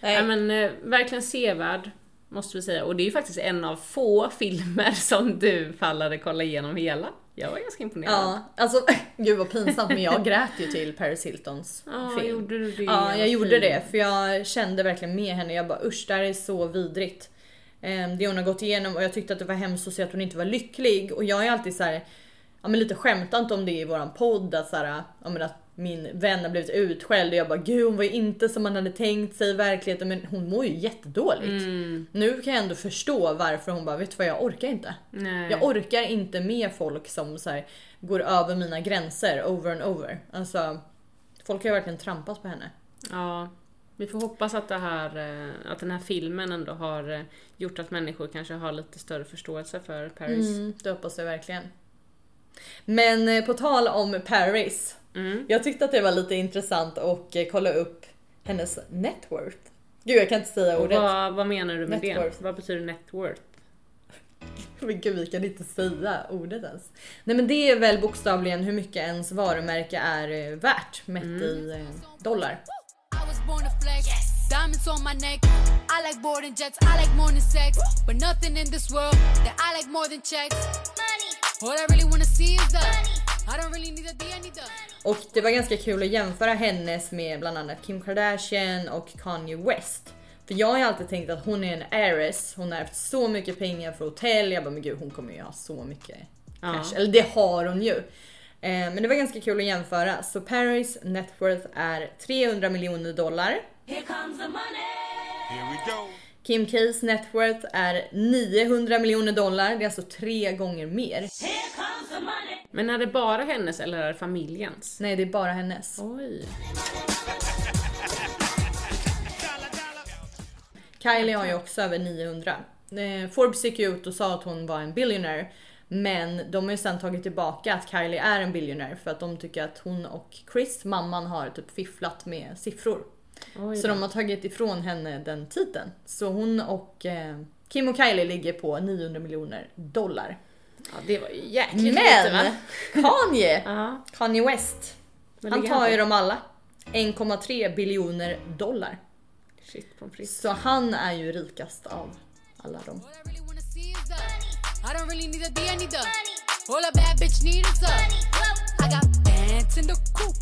[SPEAKER 1] Nej.
[SPEAKER 2] Ja, men, eh, verkligen sevärd, måste vi säga. Och det är ju faktiskt en av få filmer som du pallade kolla igenom hela. Jag var ganska imponerad.
[SPEAKER 1] Ja, alltså gud vad pinsamt men jag grät ju till Paris Hiltons
[SPEAKER 2] Ja,
[SPEAKER 1] film.
[SPEAKER 2] gjorde du det?
[SPEAKER 1] Ja, jag
[SPEAKER 2] Vad
[SPEAKER 1] gjorde det för jag kände verkligen med henne. Jag bara usch, det här är så vidrigt. Ehm, Det hon har gått igenom och jag tyckte att det var hemskt att se att hon inte var lycklig och jag är alltid så här, ja men lite skämtant om det i våran podd att så här, ja men att min vän har blivit utskälld och jag bara gud hon var ju inte som man hade tänkt sig i verkligheten men hon mår ju jättedåligt.
[SPEAKER 2] Mm.
[SPEAKER 1] Nu kan jag ändå förstå varför hon bara vet du vad jag orkar inte.
[SPEAKER 2] Nej.
[SPEAKER 1] Jag orkar inte med folk som så här, går över mina gränser over and over. Alltså, folk har ju verkligen trampat på henne.
[SPEAKER 2] Ja, vi får hoppas att, det här, eh, att den här filmen ändå har eh, gjort att människor kanske har lite större förståelse för Paris.
[SPEAKER 1] Mm, det hoppas jag verkligen. Men eh, på tal om Paris.
[SPEAKER 2] Mm.
[SPEAKER 1] Jag tyckte att det var lite intressant att eh, kolla upp hennes net worth. Gud jag kan inte säga ordet.
[SPEAKER 2] vad, vad menar du med
[SPEAKER 1] Net
[SPEAKER 2] det?
[SPEAKER 1] worth.
[SPEAKER 2] Vad betyder net worth?
[SPEAKER 1] Men gud vi kan inte säga ordet ens. Nej men det är väl bokstavligen hur mycket ens varumärke är eh, värt mätt i eh, dollar.
[SPEAKER 7] Diamonds on my neck. I like boarding jets. I like than sex. But nothing in this world that I like more than checks. Money. All I really wanna see is the. I the.
[SPEAKER 1] Och det var ganska kul att jämföra hennes med bland annat Kim Kardashian och Kanye West. För jag har ju alltid tänkt att hon är en heiress, hon har haft så mycket pengar för hotell. Jag bara men gud hon kommer ju ha så mycket
[SPEAKER 2] Ja.
[SPEAKER 1] cash. Eller det har hon ju. Eh, men det var ganska kul att jämföra. Så Paris net worth är 300 miljoner dollar.
[SPEAKER 4] Here we go.
[SPEAKER 1] Kim K's net worth är 900 miljoner dollar. Det är alltså tre gånger mer.
[SPEAKER 2] Men är det bara hennes eller är det familjens?
[SPEAKER 1] Nej det är bara hennes.
[SPEAKER 2] Oj.
[SPEAKER 1] Kylie har ju också över 900. Eh, Forbes gick ju ut och sa att hon var en billionaire. Men de har ju sen tagit tillbaka att Kylie är en billionaire för att de tycker att hon och Chris, mamman, har typ fifflat med siffror.
[SPEAKER 2] Oj
[SPEAKER 1] Så de har tagit ifrån henne den titeln. Så hon och eh, Kim och Kylie ligger på 900 miljoner dollar.
[SPEAKER 2] Ja, det var ju jäkligt lite?
[SPEAKER 1] Men Kanye,
[SPEAKER 2] Ja,
[SPEAKER 1] Kanye West,
[SPEAKER 2] vad
[SPEAKER 1] han tar
[SPEAKER 2] på?
[SPEAKER 1] ju dem alla. 1,3 biljoner dollar.
[SPEAKER 2] Shit pommes frites.
[SPEAKER 1] Så han är ju rikast av alla dem.
[SPEAKER 7] I really wanna see is the. I don't really need a D, I need the. All a bad bitch need is the. I got bands in the coop.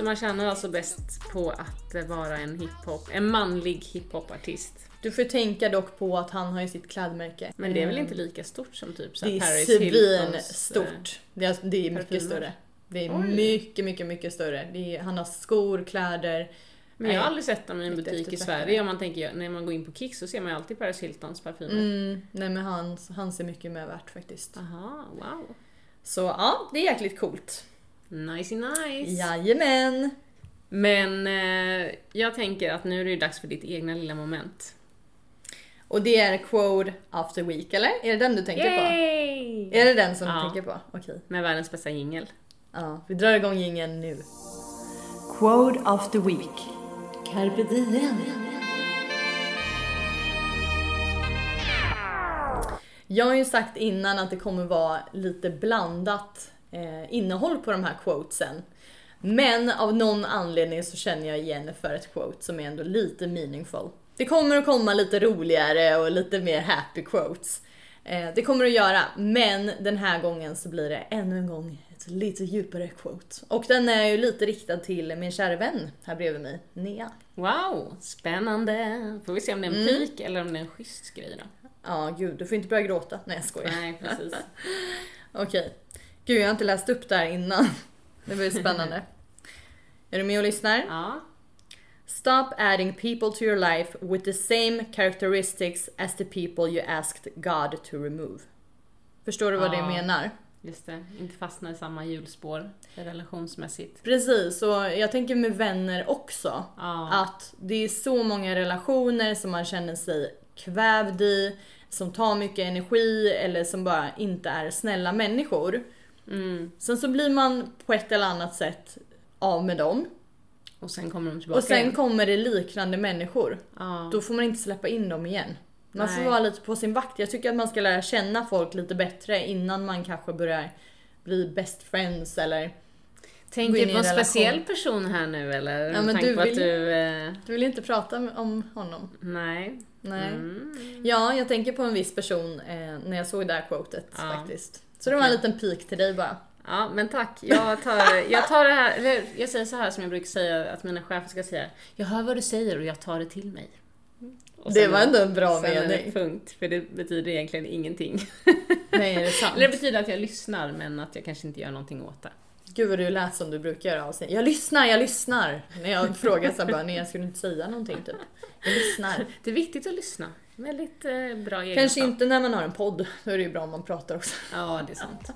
[SPEAKER 2] Så man tjänar alltså bäst på att vara en hiphop, en manlig hiphopartist.
[SPEAKER 1] Du får tänka dock på att han har ju sitt klädmärke.
[SPEAKER 2] Men det är väl
[SPEAKER 1] Eh,
[SPEAKER 2] inte lika stort som typ så
[SPEAKER 1] Det är
[SPEAKER 2] Paris Hiltons, eh,
[SPEAKER 1] svinstort. Det är, det är mycket större. Det är
[SPEAKER 2] Oj.
[SPEAKER 1] mycket, mycket, mycket större. Det är, han har skor, kläder.
[SPEAKER 2] Men jag har aldrig sett dem i en butik i. Sverige. Om man tänker, när man går in på Kicks så ser man ju alltid Paris Hiltons parfymer.
[SPEAKER 1] Mm, nej men han, han ser mycket mer värt faktiskt.
[SPEAKER 2] Aha, wow.
[SPEAKER 1] Så ja, det är jäkligt coolt.
[SPEAKER 2] Nice nice.
[SPEAKER 1] Jajamän!
[SPEAKER 2] Men eh, jag tänker att nu är det ju dags för ditt egna lilla moment.
[SPEAKER 1] Och det är quote the week, eller? Är det den du tänker på?
[SPEAKER 2] Yay!
[SPEAKER 1] Är det den som
[SPEAKER 2] Ja.
[SPEAKER 1] du tänker på? Okej.
[SPEAKER 2] Med världens bästa jingel.
[SPEAKER 1] Ja, vi drar igång jingeln nu. Quote of the week. Carpe diem. Jag har ju sagt innan att det kommer vara lite blandat eh, innehåll på de här quotesen. Men av någon anledning så känner jag igen för ett quote som är ändå lite meaningful. Det kommer att komma lite roligare och lite mer happy quotes. Eh, det kommer att göra, men den här gången så blir det ännu en gång ett lite djupare quote. Och den är ju lite riktad till min kära vän här bredvid mig, Nea.
[SPEAKER 2] Wow, spännande. Får vi se om det är en pik eller om det är en schysst grej då.
[SPEAKER 1] Ja, gud, du får inte börja gråta. Nej, jag skojar.
[SPEAKER 2] Nej, precis.
[SPEAKER 1] Okej. Gud, jag har inte läst upp det här innan. Det ju spännande. är du med och lyssnar?
[SPEAKER 2] Ja.
[SPEAKER 1] Stop adding people to your life with the same characteristics as the people you asked God to remove. Förstår du vad det
[SPEAKER 2] Ja.
[SPEAKER 1] menar?
[SPEAKER 2] Just det, inte fastna i samma hjulspår relationsmässigt.
[SPEAKER 1] Precis, och jag tänker med vänner också.
[SPEAKER 2] Ja.
[SPEAKER 1] Att det är så många relationer som man känner sig kvävd i, som tar mycket energi eller som bara inte är snälla människor.
[SPEAKER 2] Mm.
[SPEAKER 1] Sen så blir man på ett eller annat sätt av med dem.
[SPEAKER 2] Och sen kommer de tillbaka
[SPEAKER 1] Och sen
[SPEAKER 2] igen.
[SPEAKER 1] kommer det liknande människor.
[SPEAKER 2] Ja.
[SPEAKER 1] Då får man inte släppa in dem igen. Man får
[SPEAKER 2] Nej.
[SPEAKER 1] vara lite på sin vakt. Jag tycker att man ska lära känna folk lite bättre innan man kanske börjar bli best friends eller...
[SPEAKER 2] Tänker du på en speciell person här nu eller?
[SPEAKER 1] Ja, men du vill-
[SPEAKER 2] du... Eh,
[SPEAKER 1] Du vill inte prata om honom?
[SPEAKER 2] nej.
[SPEAKER 1] Nej.
[SPEAKER 2] Mm.
[SPEAKER 1] Ja, jag tänker på en viss person eh, när jag såg det här quotet
[SPEAKER 2] Ja.
[SPEAKER 1] faktiskt. Så det var en liten pik till dig bara.
[SPEAKER 2] Ja, men tack. Jag tar, jag tar det här, eller jag säger så här som jag brukar säga att mina chefer ska säga. Jag hör vad du säger och jag tar det till mig. Och
[SPEAKER 1] Det
[SPEAKER 2] sen-
[SPEAKER 1] var ändå en bra
[SPEAKER 2] sen
[SPEAKER 1] mening.
[SPEAKER 2] punkt, för det betyder egentligen ingenting.
[SPEAKER 1] Nej, är det sant?
[SPEAKER 2] Eller det betyder att jag lyssnar men att jag kanske inte gör någonting åt det.
[SPEAKER 1] Gud vad du lät som du brukar göra avsnitt. Jag lyssnar, jag lyssnar. När jag frågar så bara, nej jag skulle inte säga någonting typ. Jag lyssnar.
[SPEAKER 2] Det är viktigt att lyssna. Väldigt eh, bra egenskap.
[SPEAKER 1] Kanske inte när man har en podd. Då är det ju bra om man pratar också.
[SPEAKER 2] Ja, det är sant.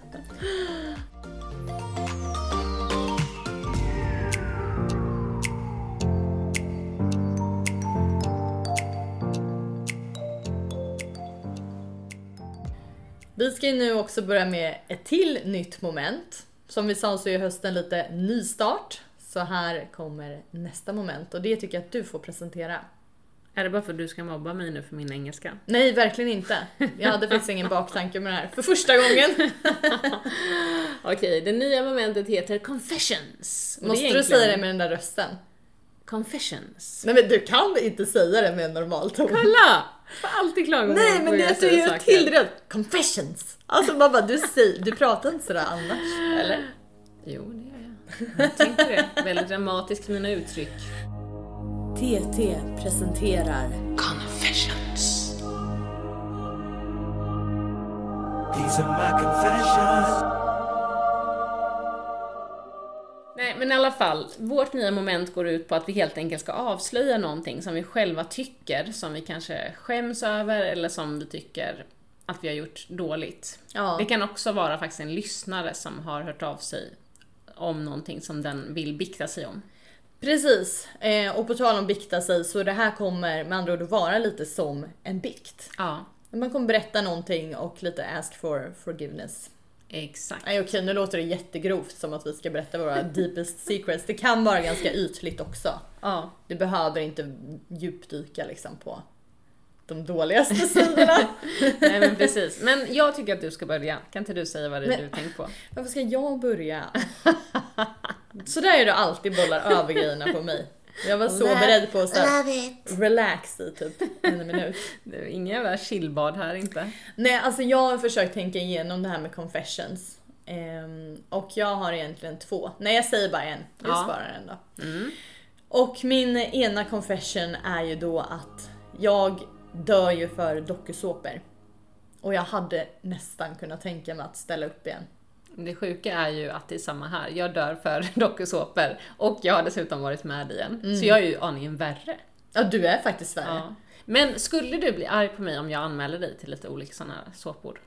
[SPEAKER 1] Vi ska ju nu också börja med ett till nytt moment. Som vi sa så är hösten lite nystart. Så här kommer nästa moment och det tycker jag att du får presentera.
[SPEAKER 2] Är det bara för att du ska mobba mig nu för min engelska?
[SPEAKER 1] Nej, verkligen inte. Jag hade faktiskt ingen baktanke med det här. För första gången.
[SPEAKER 2] Okej, det nya momentet heter Confessions. Och
[SPEAKER 1] Måste du
[SPEAKER 2] egentligen-
[SPEAKER 1] säga det med den där rösten?
[SPEAKER 2] Confessions.
[SPEAKER 1] Nej men du kan inte säga det med en normal ton.
[SPEAKER 2] Kolla! Får alltid klagomål
[SPEAKER 1] Nej men det är att du gör till det. Confessions. Alltså man bara, du, säger, du pratar inte sådär annars. Eller?
[SPEAKER 2] Jo, det gör jag. Jag tänkte det. Väldigt dramatiskt mina uttryck.
[SPEAKER 1] TT presenterar
[SPEAKER 4] Confessions. These are my confessions.
[SPEAKER 2] Nej, men i alla fall. Vårt nya moment går ut på att vi helt enkelt ska avslöja någonting som vi själva tycker, som vi kanske skäms över eller som vi tycker att vi har gjort dåligt.
[SPEAKER 1] Ja.
[SPEAKER 2] Det kan också vara faktiskt en lyssnare som har hört av sig om någonting som den vill bikta sig om.
[SPEAKER 1] Precis, eh, och på tal om bikta sig så det här kommer med andra ord vara lite som en bikt.
[SPEAKER 2] Ja,
[SPEAKER 1] Man kommer berätta någonting och lite ask for forgiveness.
[SPEAKER 2] Exakt.
[SPEAKER 1] Nej okej, nu låter det jättegrovt som att vi ska berätta våra deepest secrets. Det kan vara ganska ytligt också.
[SPEAKER 2] Ja,
[SPEAKER 1] Det behöver inte djupdyka liksom på de dåligaste sidorna.
[SPEAKER 2] nej men precis. Men jag tycker att du ska börja. Kan inte du säga vad det är
[SPEAKER 1] Men-
[SPEAKER 2] du tänkt på?
[SPEAKER 1] Varför ska jag börja? Så där är du alltid bollar över grejerna på mig. Jag var så beredd på att relax i typ en minut.
[SPEAKER 2] Det är ingen jävla chillbad här inte.
[SPEAKER 1] Nej, alltså jag har försökt tänka igenom det här med confessions. Ehm, och jag har egentligen två. Nej, jag säger bara en. Vi
[SPEAKER 2] Ja.
[SPEAKER 1] sparar en då. Och min ena confession är ju då att jag dör ju för dokusåpor. Och jag hade nästan kunnat tänka mig att ställa upp igen.
[SPEAKER 2] Det sjuka är ju att det är samma här. Jag dör för dokusåpor och jag har dessutom varit med i en. Så jag är ju aningen värre.
[SPEAKER 1] Ja, du är faktiskt värre.
[SPEAKER 2] Ja. Men skulle du bli arg på mig om jag anmäler dig till lite olika sådana såpor?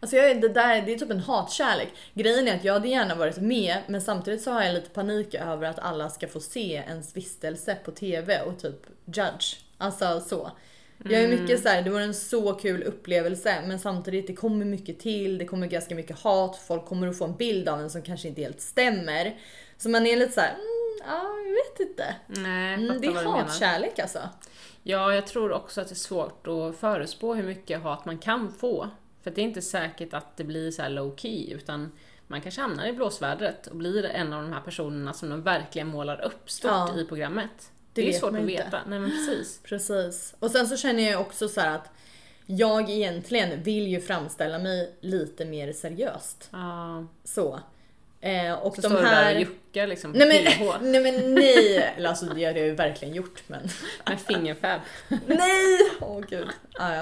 [SPEAKER 1] Alltså jag, är- det där det är typ en hatkärlek. Grejen är att jag hade gärna varit med men samtidigt så har jag lite panik över att alla ska få se ens vistelse på TV och typ judge. Alltså så. Jag är mycket så här, det var en så kul upplevelse men samtidigt det kommer mycket till, det kommer ganska mycket hat, folk kommer att få en bild av en som kanske inte helt stämmer. Så man är lite så här, mm, ja jag vet inte.
[SPEAKER 2] Nej,
[SPEAKER 1] Mm, det är hatkärlek alltså.
[SPEAKER 2] Ja, jag tror också att det är svårt att förutspå hur mycket hat man kan få. För det är inte säkert att det blir så low key, utan man kanske hamnar i blåsvädret och blir en av de här personerna som de verkligen målar upp stort
[SPEAKER 1] Ja.
[SPEAKER 2] i programmet.
[SPEAKER 1] Det
[SPEAKER 2] Det, är svårt att
[SPEAKER 1] inte.
[SPEAKER 2] veta. Nej men precis.
[SPEAKER 1] Precis. Och sen så känner jag också så här att jag egentligen vill ju framställa mig lite mer seriöst.
[SPEAKER 2] Ja,
[SPEAKER 1] Så. Eh, och
[SPEAKER 2] så
[SPEAKER 1] de
[SPEAKER 2] står du där
[SPEAKER 1] här...
[SPEAKER 2] och juckar liksom
[SPEAKER 1] Nej men, nej men nej! Eller alltså det har jag ju verkligen gjort men...
[SPEAKER 2] med fingerfärd.
[SPEAKER 1] nej! Åh gud. Ah, ja.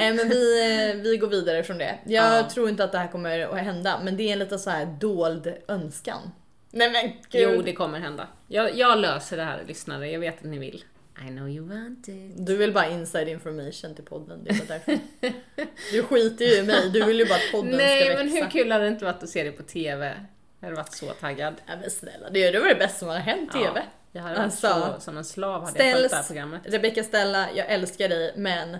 [SPEAKER 1] eh, men vi, eh, vi går vidare från det. Jag
[SPEAKER 2] Ja.
[SPEAKER 1] tror inte att det här kommer att hända men det är en lite så här dold önskan. Nej men gud.
[SPEAKER 2] Jo, det kommer hända. Jag, jag löser det här lyssnare, jag vet att ni vill. I know you want it.
[SPEAKER 1] Du vill bara inside information till podden, det är därför. Du skiter ju i mig, du vill ju bara att podden ska
[SPEAKER 2] Nej,
[SPEAKER 1] växa.
[SPEAKER 2] men hur kul hade det inte varit att se det på TV? Jag hade varit så taggad.
[SPEAKER 1] Ja, men snälla, det det var det bästa som har hänt TV.
[SPEAKER 2] Ja, jag hade varit
[SPEAKER 1] Alltså,
[SPEAKER 2] så, som en slav hade jag följt det här
[SPEAKER 1] Ställs,
[SPEAKER 2] programmet.
[SPEAKER 1] Rebecca Stella, jag älskar dig men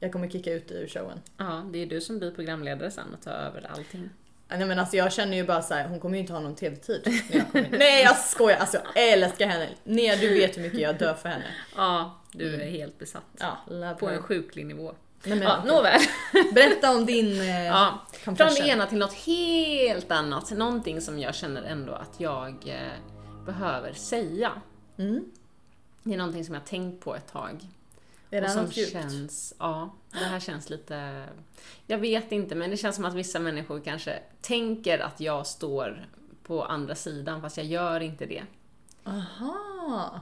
[SPEAKER 1] jag kommer kicka ut dig ur showen.
[SPEAKER 2] Ja, det är du som blir programledare sen och tar över allting.
[SPEAKER 1] Nej men alltså jag känner ju bara så här, hon kommer ju inte ha någon TV-tid. Nej jag skojar, alltså jag älskar henne. Nea du vet hur mycket jag dör för henne.
[SPEAKER 2] Ja, du är helt besatt.
[SPEAKER 1] Ja,
[SPEAKER 2] På en sjuklig nivå.
[SPEAKER 1] Nej, men,
[SPEAKER 2] Ja, nåväl.
[SPEAKER 1] Berätta om din eh,
[SPEAKER 2] Ja, från det ena till något helt annat. Någonting som jag känner ändå att jag eh, behöver säga.
[SPEAKER 1] Mm.
[SPEAKER 2] Det är någonting som jag tänkt på ett tag.
[SPEAKER 1] Är det
[SPEAKER 2] och som
[SPEAKER 1] något djupt?
[SPEAKER 2] känns, ja, det här känns lite, jag vet inte, men det känns som att vissa människor kanske tänker att jag står på andra sidan, fast jag gör inte det.
[SPEAKER 1] Aha.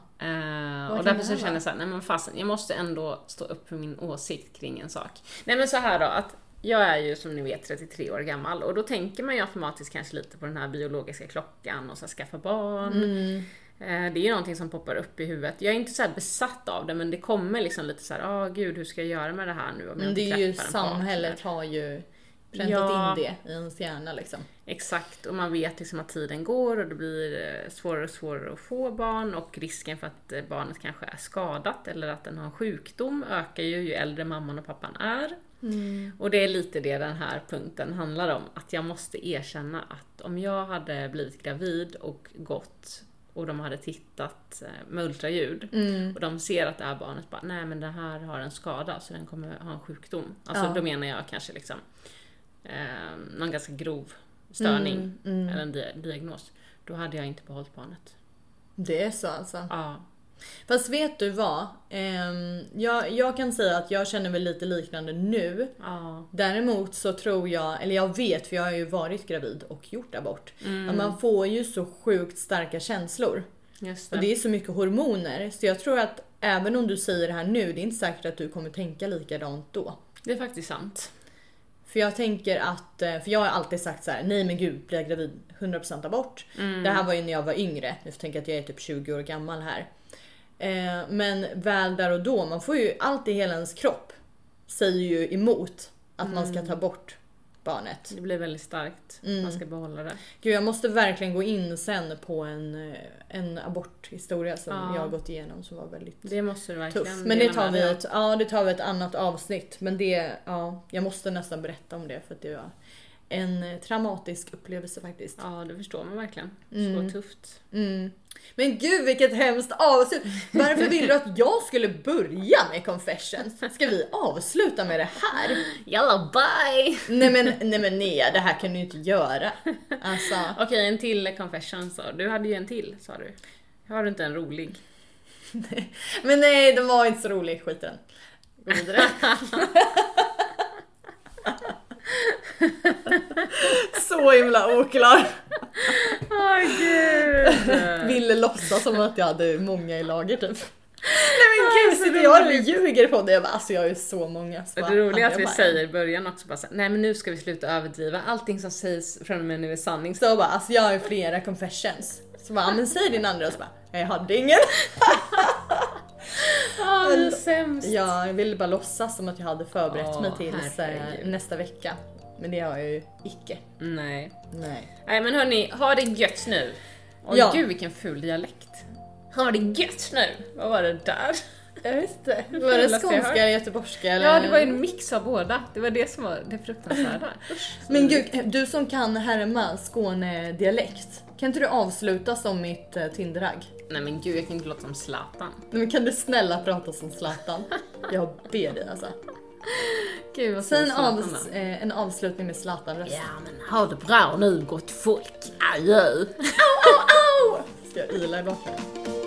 [SPEAKER 1] Vad
[SPEAKER 2] och därför så känner jag såhär, nej men fasen, jag måste ändå stå upp för min åsikt kring en sak. Nej men så här då, att jag är ju som ni vet 33 år gammal och då tänker man ju automatiskt kanske lite på den här biologiska klockan och så här, skaffa barn.
[SPEAKER 1] Mm.
[SPEAKER 2] Eh, Det är ju någonting som poppar upp i huvudet. Jag är inte så besatt av det men det kommer liksom lite så här, ah gud hur ska jag göra med det här nu om jag
[SPEAKER 1] Men
[SPEAKER 2] inte
[SPEAKER 1] det är ju samhället
[SPEAKER 2] partner?"
[SPEAKER 1] har ju präntat
[SPEAKER 2] Ja.
[SPEAKER 1] in det i ens hjärna liksom.
[SPEAKER 2] Exakt, och man vet liksom att tiden går och det blir eh, svårare och svårare att få barn och risken för att eh, barnet kanske är skadat eller att den har en sjukdom ökar ju ju äldre mamman och pappan är. Och det är lite det den här punkten handlar om, att jag måste erkänna att om jag hade blivit gravid och gått och de hade tittat eh, med ultraljud och de ser att det här barnet bara, nej men det här har en skada så den kommer ha en sjukdom. Alltså
[SPEAKER 1] Ja.
[SPEAKER 2] då menar jag kanske liksom eh, någon ganska grov störning eller en di- diagnos. Då hade jag inte behållit barnet.
[SPEAKER 1] Det är så alltså.
[SPEAKER 2] Ja.
[SPEAKER 1] Fast vet du vad? Ehm, jag, jag kan säga att jag känner väl lite liknande nu.
[SPEAKER 2] Ja.
[SPEAKER 1] Däremot så tror jag, eller jag vet för jag har ju varit gravid och gjort abort.
[SPEAKER 2] Mm.
[SPEAKER 1] Att man får ju så sjukt starka känslor.
[SPEAKER 2] Just
[SPEAKER 1] Och
[SPEAKER 2] det.
[SPEAKER 1] det är så mycket hormoner. Så jag tror att även om du säger det här nu, det är inte säkert att du kommer tänka likadant då.
[SPEAKER 2] Det är faktiskt sant.
[SPEAKER 1] För jag tänker att, eh, för jag har alltid sagt så här: nej men gud blir jag gravid 100% abort. Det här var ju när jag var yngre, nu tänker jag att jag är typ 20 år gammal här. Eh, men väl där och då, man får ju allt i hela ens kropp säger ju emot att man ska ta bort barnet.
[SPEAKER 2] Det blir väldigt starkt.
[SPEAKER 1] Mm.
[SPEAKER 2] Man ska behålla det.
[SPEAKER 1] Gud jag måste verkligen gå in sen på en, eh, en aborthistoria som
[SPEAKER 2] Ja.
[SPEAKER 1] jag har gått igenom som var väldigt
[SPEAKER 2] Det måste du verkligen
[SPEAKER 1] tuff. Men det tar, vi ett, ja, det tar vi ett annat avsnitt. Men det, ja, jag måste nästan berätta om det för att det var en eh, traumatisk upplevelse faktiskt.
[SPEAKER 2] Ja, det förstår man verkligen.
[SPEAKER 1] Mm.
[SPEAKER 2] Så tufft.
[SPEAKER 1] Mm. Men gud vilket hemskt avslut! Varför vill du att jag skulle börja med confessions? Ska vi avsluta med det här?
[SPEAKER 2] Jalla, bye!
[SPEAKER 1] Nej men nej men nej, det här kan du inte göra. Alltså,
[SPEAKER 2] Okej, en till confession så. Du hade ju en till, sa du. Har du inte en rolig?
[SPEAKER 1] men nej den var inte så rolig, skit i den. Gå vidare. så himla oklar.
[SPEAKER 2] Åh gud!
[SPEAKER 1] Ville låtsas som att jag hade många i lager typ. Nej men gud, sitter jag och ljuger på det? Jag bara, alltså jag har ju så många. Så
[SPEAKER 2] Det roliga är att vi
[SPEAKER 1] bara
[SPEAKER 2] säger i början också bara så här, nej men nu ska vi sluta överdriva. Allting som sägs från och med nu är sanning.
[SPEAKER 1] Så jag bara, alltså jag har ju flera confessions. Så bara, "Ja, men säg din andra och så bara, jag hade ingen.
[SPEAKER 2] Det är sämst.
[SPEAKER 1] Ja, jag ville bara låtsas som att jag hade förberett
[SPEAKER 2] Åh,
[SPEAKER 1] mig tills eh, nästa vecka. Men det har jag ju icke.
[SPEAKER 2] Nej.
[SPEAKER 1] Nej.
[SPEAKER 2] Nej men hörni, ha det gött nu. Åh
[SPEAKER 1] Ja.
[SPEAKER 2] gud vilken ful dialekt. Ha det gött nu. Vad var det där?
[SPEAKER 1] Jag visste. Var det skånska eller göteborgska? Eller?
[SPEAKER 2] Ja det var ju en mix av båda. Det var det som var det fruktansvärda. Usch.
[SPEAKER 1] Men gud, du som kan härma Skånedialekt. Kan inte du avsluta som mitt uh, Tinderagg?
[SPEAKER 2] Nej men gud jag kan inte låta som Zlatan.
[SPEAKER 1] Nej, men kan du snälla prata som Zlatan? Jag ber dig alltså.
[SPEAKER 2] Gud vad
[SPEAKER 1] Sen
[SPEAKER 2] fin Zlatan
[SPEAKER 1] av,
[SPEAKER 2] då.
[SPEAKER 1] eh, en avslutning med Zlatan-röst.
[SPEAKER 2] Ja men ha det bra nu gott folk. Adjö.
[SPEAKER 1] Ska jag yla i bakgrunden?